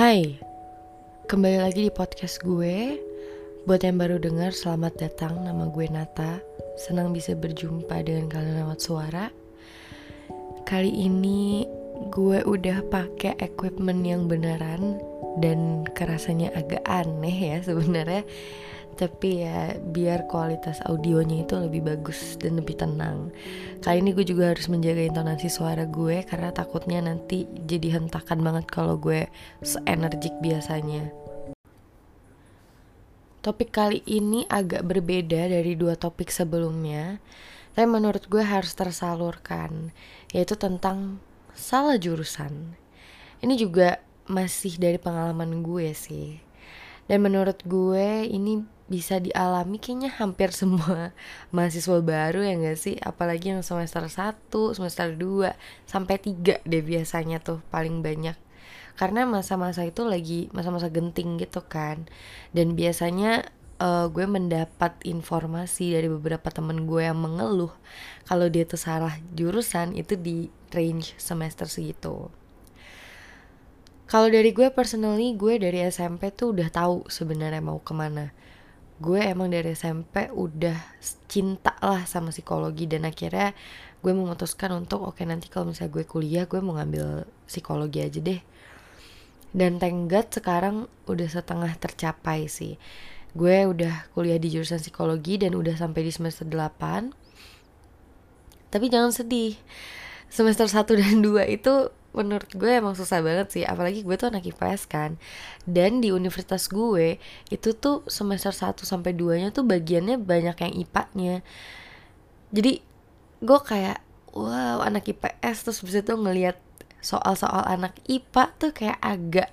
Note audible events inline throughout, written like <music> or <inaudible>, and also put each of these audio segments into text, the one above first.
Hai, kembali lagi di podcast gue. Buat yang baru dengar, selamat datang. Nama gue Nata. Senang bisa berjumpa dengan kalian lewat suara. Kali ini gue udah pakai equipment yang beneran dan kerasanya agak aneh ya sebenarnya tapi ya biar kualitas audionya itu lebih bagus dan lebih tenang. Kali ini gue juga harus menjaga intonasi suara gue karena takutnya nanti jadi hentakan banget kalau gue seenergik biasanya. Topik kali ini agak berbeda dari dua topik sebelumnya, tapi menurut gue harus tersalurkan, yaitu tentang salah jurusan. Ini juga masih dari pengalaman gue sih. Dan menurut gue ini bisa dialami kayaknya hampir semua <laughs> mahasiswa baru ya gak sih? Apalagi yang semester 1, semester 2 sampai 3 deh biasanya tuh paling banyak. Karena masa-masa itu lagi masa-masa genting gitu kan. Dan biasanya uh, gue mendapat informasi dari beberapa temen gue yang mengeluh kalau dia tuh salah jurusan itu di range semester segitu kalau dari gue personally gue dari SMP tuh udah tahu sebenarnya mau ke mana. Gue emang dari SMP udah cinta lah sama psikologi dan akhirnya gue memutuskan untuk oke okay, nanti kalau misalnya gue kuliah gue mau ngambil psikologi aja deh. Dan tenggat sekarang udah setengah tercapai sih. Gue udah kuliah di jurusan psikologi dan udah sampai di semester 8 tapi jangan sedih semester 1 dan 2 itu menurut gue emang susah banget sih apalagi gue tuh anak IPS kan. Dan di universitas gue itu tuh semester 1 sampai 2 nya tuh bagiannya banyak yang IPA-nya jadi gue kayak wow anak IPS terus bisa tuh ngelihat soal-soal anak IPA tuh kayak agak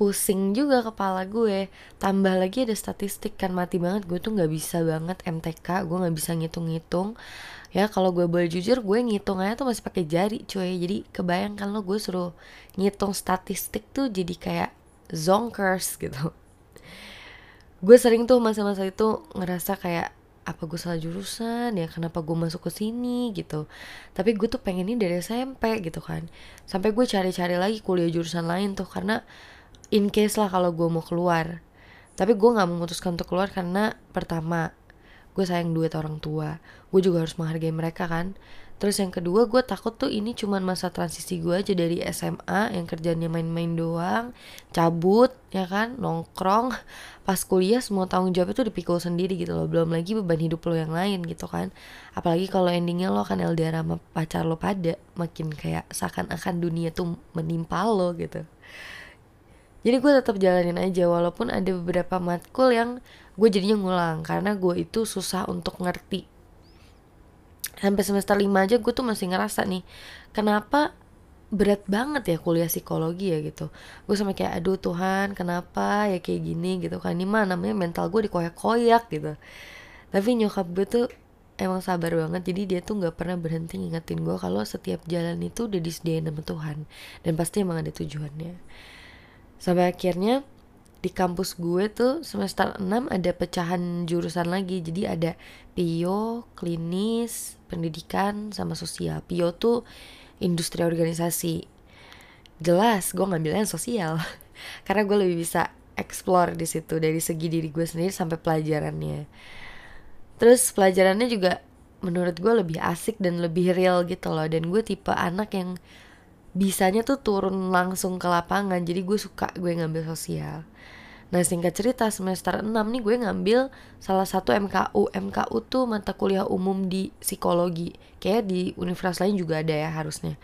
pusing juga kepala gue. Tambah lagi ada statistik kan mati banget. Gue tuh nggak bisa banget MTK gue nggak bisa ngitung-ngitung. Ya kalau gue boleh jujur gue aja tuh masih pakai jari cuy. Jadi kebayangkan lo gue suruh ngitung statistik tuh jadi kayak zonkers gitu. Gue sering tuh masa-masa itu ngerasa kayak apa gue salah jurusan ya? Kenapa gue masuk ke sini? Gitu. Tapi gue tuh pengen ini dari SMP gitu kan. Sampai gue cari-cari lagi kuliah jurusan lain tuh karena in case lah kalau gue mau keluar. Tapi gue nggak memutuskan untuk keluar karena pertama gue sayang duit orang tua. Gue juga harus menghargai mereka kan? Terus yang kedua gue takut tuh ini cuman masa transisi gue aja dari SMA yang kerjanya main-main doang cabut ya kan? Nongkrong. Pas kuliah semua tanggung jawab itu dipikul sendiri gitu loh. Belum lagi beban hidup lo yang lain gitu kan. Apalagi kalau endingnya lo kan LDR sama pacar lo pada makin kayak seakan-akan dunia tuh menimpa lo gitu jadi gue tetap jalanin aja walaupun ada beberapa matkul yang gue jadinya ngulang karena gue itu susah untuk ngerti. Sampai semester 5 aja gue tuh masih ngerasa nih kenapa berat banget ya kuliah psikologi ya gitu. Gue sama kayak aduh Tuhan kenapa ya kayak gini? Gitu kan. Ini mah namanya mental gue dikoyak-koyak gitu. Tapi nyokap gue tuh emang sabar banget jadi dia tuh nggak pernah berhenti ngingetin gue kalau setiap jalan itu udah disediain sama Tuhan. Dan pasti emang ada tujuannya sampai akhirnya di kampus gue tuh semester 6 ada pecahan jurusan lagi. Jadi ada Pio, klinis, pendidikan sama sosial. Pio tuh industri organisasi. Jelas gue ngambilnya sosial. <laughs> Karena gue lebih bisa explore di situ dari segi diri gue sendiri sampai pelajarannya. Terus pelajarannya juga menurut gue lebih asik dan lebih real gitu loh. Dan gue tipe anak yang bisanya tuh turun langsung ke lapangan jadi gue suka gue ngambil sosial. Nah singkat cerita semester 6 nih gue ngambil salah satu MKU MKU tuh mata kuliah umum di psikologi. Kayak di universitas lain juga ada ya harusnya.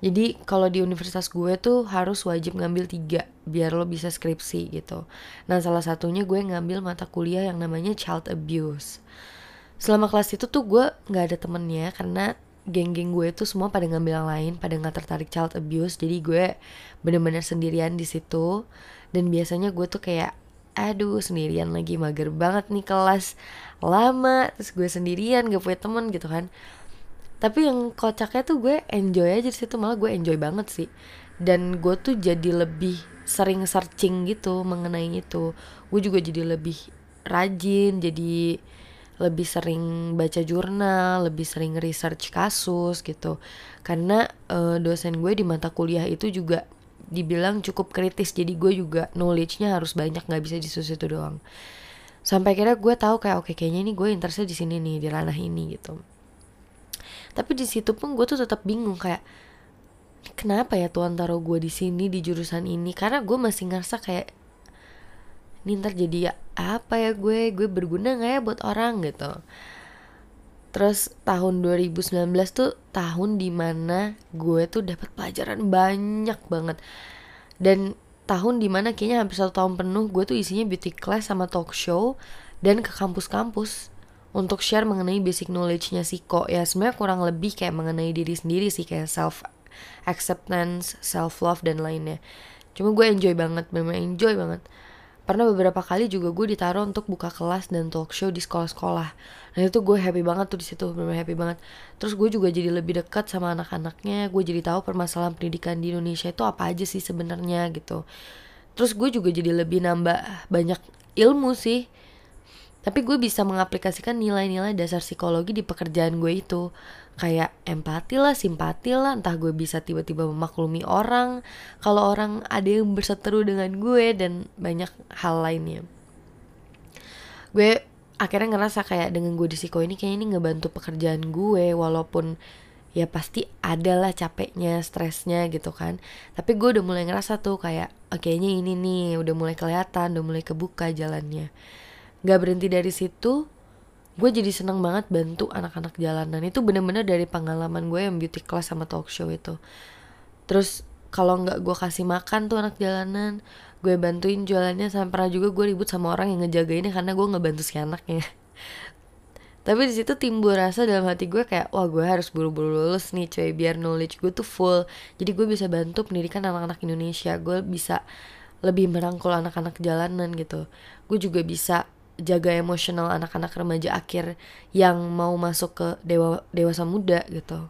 Jadi kalau di universitas gue tuh harus wajib ngambil tiga biar lo bisa skripsi gitu. Nah salah satunya gue ngambil mata kuliah yang namanya child abuse. Selama kelas itu tuh gue nggak ada temennya karena geng-geng gue tuh semua pada ngambil yang lain, pada nggak tertarik child abuse. Jadi gue bener-bener sendirian di situ. Dan biasanya gue tuh kayak aduh sendirian lagi mager banget nih kelas lama terus gue sendirian gak punya temen gitu kan tapi yang kocaknya tuh gue enjoy aja di situ malah gue enjoy banget sih dan gue tuh jadi lebih sering searching gitu mengenai itu gue juga jadi lebih rajin jadi lebih sering baca jurnal, lebih sering research kasus gitu. Karena uh, dosen gue di mata kuliah itu juga dibilang cukup kritis jadi gue juga knowledge-nya harus banyak nggak bisa di situ doang. Sampai kira gue tahu kayak oke kayaknya ini gue interestnya di sini nih di ranah ini gitu. Tapi di situ pun gue tuh tetap bingung kayak kenapa ya Tuhan taruh gue di sini di jurusan ini? Karena gue masih ngerasa kayak ini ntar jadi apa ya gue? Gue berguna nggak ya buat orang? Gitu. Terus tahun 2019 tuh tahun di mana gue tuh dapat pelajaran banyak banget. Dan tahun di mana kayaknya hampir satu tahun penuh gue tuh isinya beauty class sama talk show dan ke kampus-kampus untuk share mengenai basic knowledge-nya sih kok ya sebenarnya kurang lebih kayak mengenai diri sendiri sih kayak self acceptance, self love dan lainnya. Cuma gue enjoy banget, memang enjoy banget pernah beberapa kali juga gue ditaruh untuk buka kelas dan talk show di sekolah-sekolah. Dan itu gue happy banget tuh di situ benar happy banget. Terus gue juga jadi lebih dekat sama anak-anaknya gue jadi tahu permasalahan pendidikan di Indonesia itu apa aja sih sebenarnya gitu. Terus gue juga jadi lebih nambah banyak ilmu sih tapi gue bisa mengaplikasikan nilai-nilai dasar psikologi di pekerjaan gue itu. Kayak empati lah simpati lah entah gue bisa tiba-tiba memaklumi orang kalau orang ada yang berseteru dengan gue dan banyak hal lainnya. Gue akhirnya ngerasa kayak dengan gue di psiko ini kayaknya ini ngebantu pekerjaan gue walaupun ya pasti ada lah capeknya stresnya gitu kan. Tapi gue udah mulai ngerasa tuh kayak oh, kayaknya ini nih udah mulai kelihatan udah mulai kebuka jalannya Gak berhenti dari situ, gue jadi seneng banget bantu anak-anak jalanan. Itu bener-bener dari pengalaman gue yang beauty class sama talk show itu. Terus kalau nggak gue kasih makan tuh anak jalanan, gue bantuin jualannya sampai pernah juga gue ribut sama orang yang ngejagainnya karena gue nggak bantu si anaknya. <laughs> Tapi di situ timbul rasa dalam hati gue kayak wah gue harus buru-buru lulus nih coy biar knowledge gue tuh full. Jadi gue bisa bantu pendidikan anak-anak Indonesia. Gue bisa lebih merangkul anak-anak jalanan gitu. Gue juga bisa jaga emosional anak-anak remaja akhir yang mau masuk ke dewa dewasa muda gitu.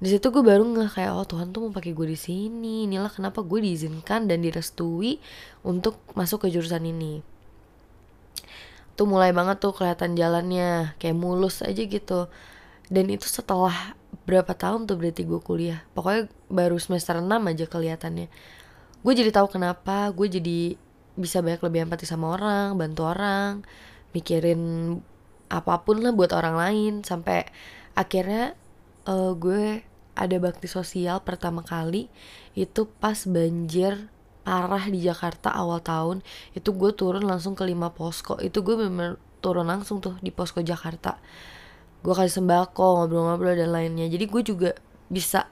Di situ gue baru nggak kayak oh Tuhan tuh mau pakai gue di sini. Inilah kenapa gue diizinkan dan direstui untuk masuk ke jurusan ini. Tuh mulai banget tuh kelihatan jalannya kayak mulus aja gitu. Dan itu setelah berapa tahun tuh berarti gue kuliah. Pokoknya baru semester 6 aja kelihatannya. Gue jadi tahu kenapa gue jadi bisa banyak lebih empati sama orang bantu orang mikirin apa pun lah buat orang lain. Sampai akhirnya uh, gue ada bakti sosial pertama kali itu pas banjir parah di Jakarta awal tahun. Itu gue turun langsung ke lima posko. Itu gue memang turun langsung tuh di posko Jakarta. Gue kasih sembako ngobrol-ngobrol dan lainnya. Jadi gue juga bisa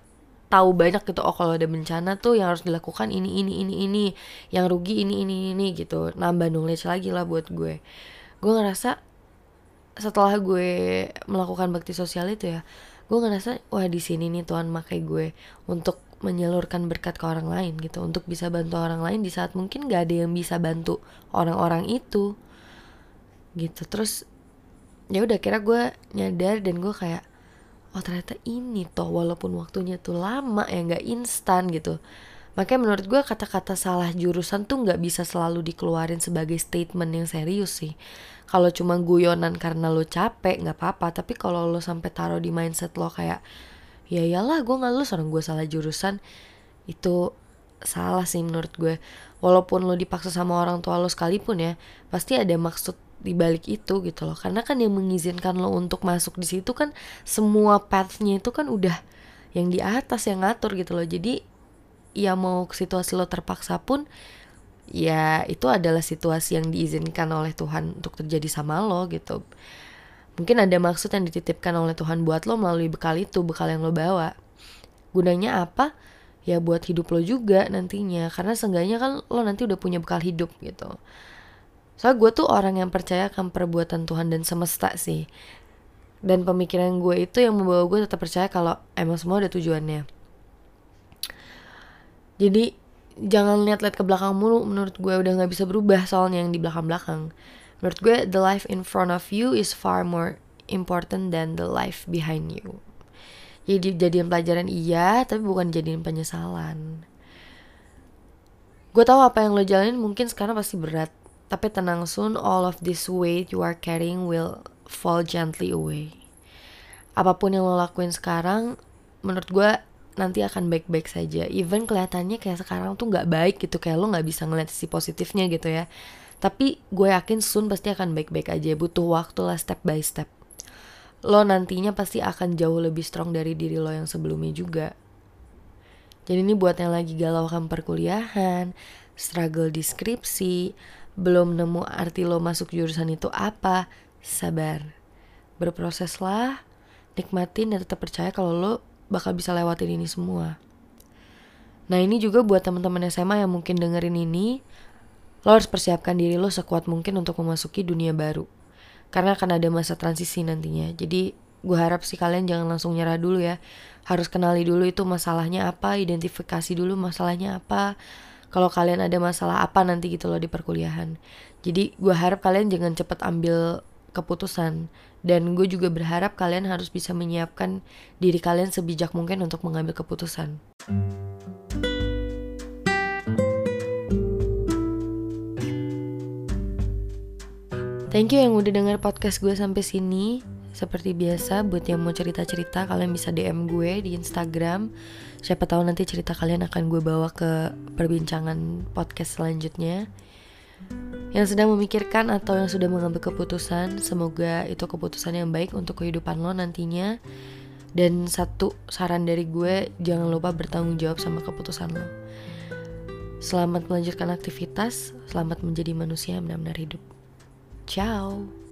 tahu banyak gitu oh kalau ada bencana tuh yang harus dilakukan ini ini ini ini yang rugi ini ini ini gitu. Nambah knowledge lagi lah buat gue. Gue ngerasa setelah gue melakukan bakti sosial itu ya gue ngerasa wah di sini nih Tuhan makai gue untuk menyalurkan berkat ke orang lain gitu untuk bisa bantu orang lain di saat mungkin gak ada yang bisa bantu orang-orang itu. Gitu. Terus ya udah kira gue nyadar dan gue kayak oh ternyata ini toh walaupun waktunya tuh lama ya nggak instan gitu. Makanya menurut gue kata-kata salah jurusan tuh nggak bisa selalu dikeluarin sebagai statement yang serius sih. Kalau cuma guyonan karena lo capek nggak apa-apa. Tapi kalau lo sampai taruh di mindset lo kayak ya iyalah gue nggak lulus orang gue salah jurusan itu salah sih menurut gue walaupun lo dipaksa sama orang tua lo sekalipun ya pasti ada maksud di balik itu gitu loh. Karena kan yang mengizinkan lo untuk masuk di situ kan semua pathnya itu kan udah yang di atas yang ngatur gitu loh. Jadi ya mau situasi lo terpaksa pun ya itu adalah situasi yang diizinkan oleh Tuhan untuk terjadi sama lo gitu. Mungkin ada maksud yang dititipkan oleh Tuhan buat lo melalui bekal itu bekal yang lo bawa. Gunanya apa? Ya buat hidup lo juga nantinya. Karena seenggaknya kan lo nanti udah punya bekal hidup gitu Soalnya gue tuh orang yang percaya akan perbuatan Tuhan dan semesta sih. Dan pemikiran gue itu yang membawa gue tetap percaya kalau emang semua ada tujuannya. Jadi jangan lihat-lihat ke belakang mulu menurut gue udah gak bisa berubah soalnya yang di belakang-belakang. Menurut gue the life in front of you is far more important than the life behind you. Jadi jadiin pelajaran iya, tapi bukan jadiin penyesalan. Gue tahu apa yang lo jalanin mungkin sekarang pasti berat tapi tenang soon, all of this weight you are carrying will fall gently away. Apa pun yang lo lakuin sekarang, menurut gue nanti akan baik-baik saja. Even kelihatannya kayak sekarang tuh nggak baik gitu kayak lo nggak bisa ngeliat sisi positifnya gitu ya. Tapi gue yakin Sun pasti akan baik-baik aja. Butuh waktu lah step by step. Lo nantinya pasti akan jauh lebih strong dari diri lo yang sebelumnya juga. Jadi ini buat yang lagi galau kan perkuliahan struggle di skripsi belum nemu arti lo masuk jurusan itu apa sabar. Berproseslah nikmatin dan tetap percaya kalau lo bakal bisa lewatin ini semua. Nah ini juga buat teman-teman SMA yang mungkin dengerin ini lo harus persiapkan diri lo sekuat mungkin untuk memasuki dunia baru. Karena akan ada masa transisi nantinya. Jadi gue harap sih kalian jangan langsung nyerah dulu ya. Harus kenali dulu itu masalahnya apa identifikasi dulu masalahnya apa kalau kalian ada masalah apa nanti gitu loh di perkuliahan. Jadi gue harap kalian jangan cepet ambil keputusan. Dan gue juga berharap kalian harus bisa menyiapkan diri kalian sebijak mungkin untuk mengambil keputusan. Thank you yang udah denger podcast gue sampai sini. Seperti biasa, buat yang mau cerita-cerita, kalian bisa DM gue di Instagram. Siapa tahu nanti cerita kalian akan gue bawa ke perbincangan podcast selanjutnya. Yang sedang memikirkan atau yang sudah mengambil keputusan, semoga itu keputusan yang baik untuk kehidupan lo nantinya. Dan satu saran dari gue, jangan lupa bertanggung jawab sama keputusan lo. Selamat melanjutkan aktivitas, selamat menjadi manusia yang benar-benar hidup. Ciao.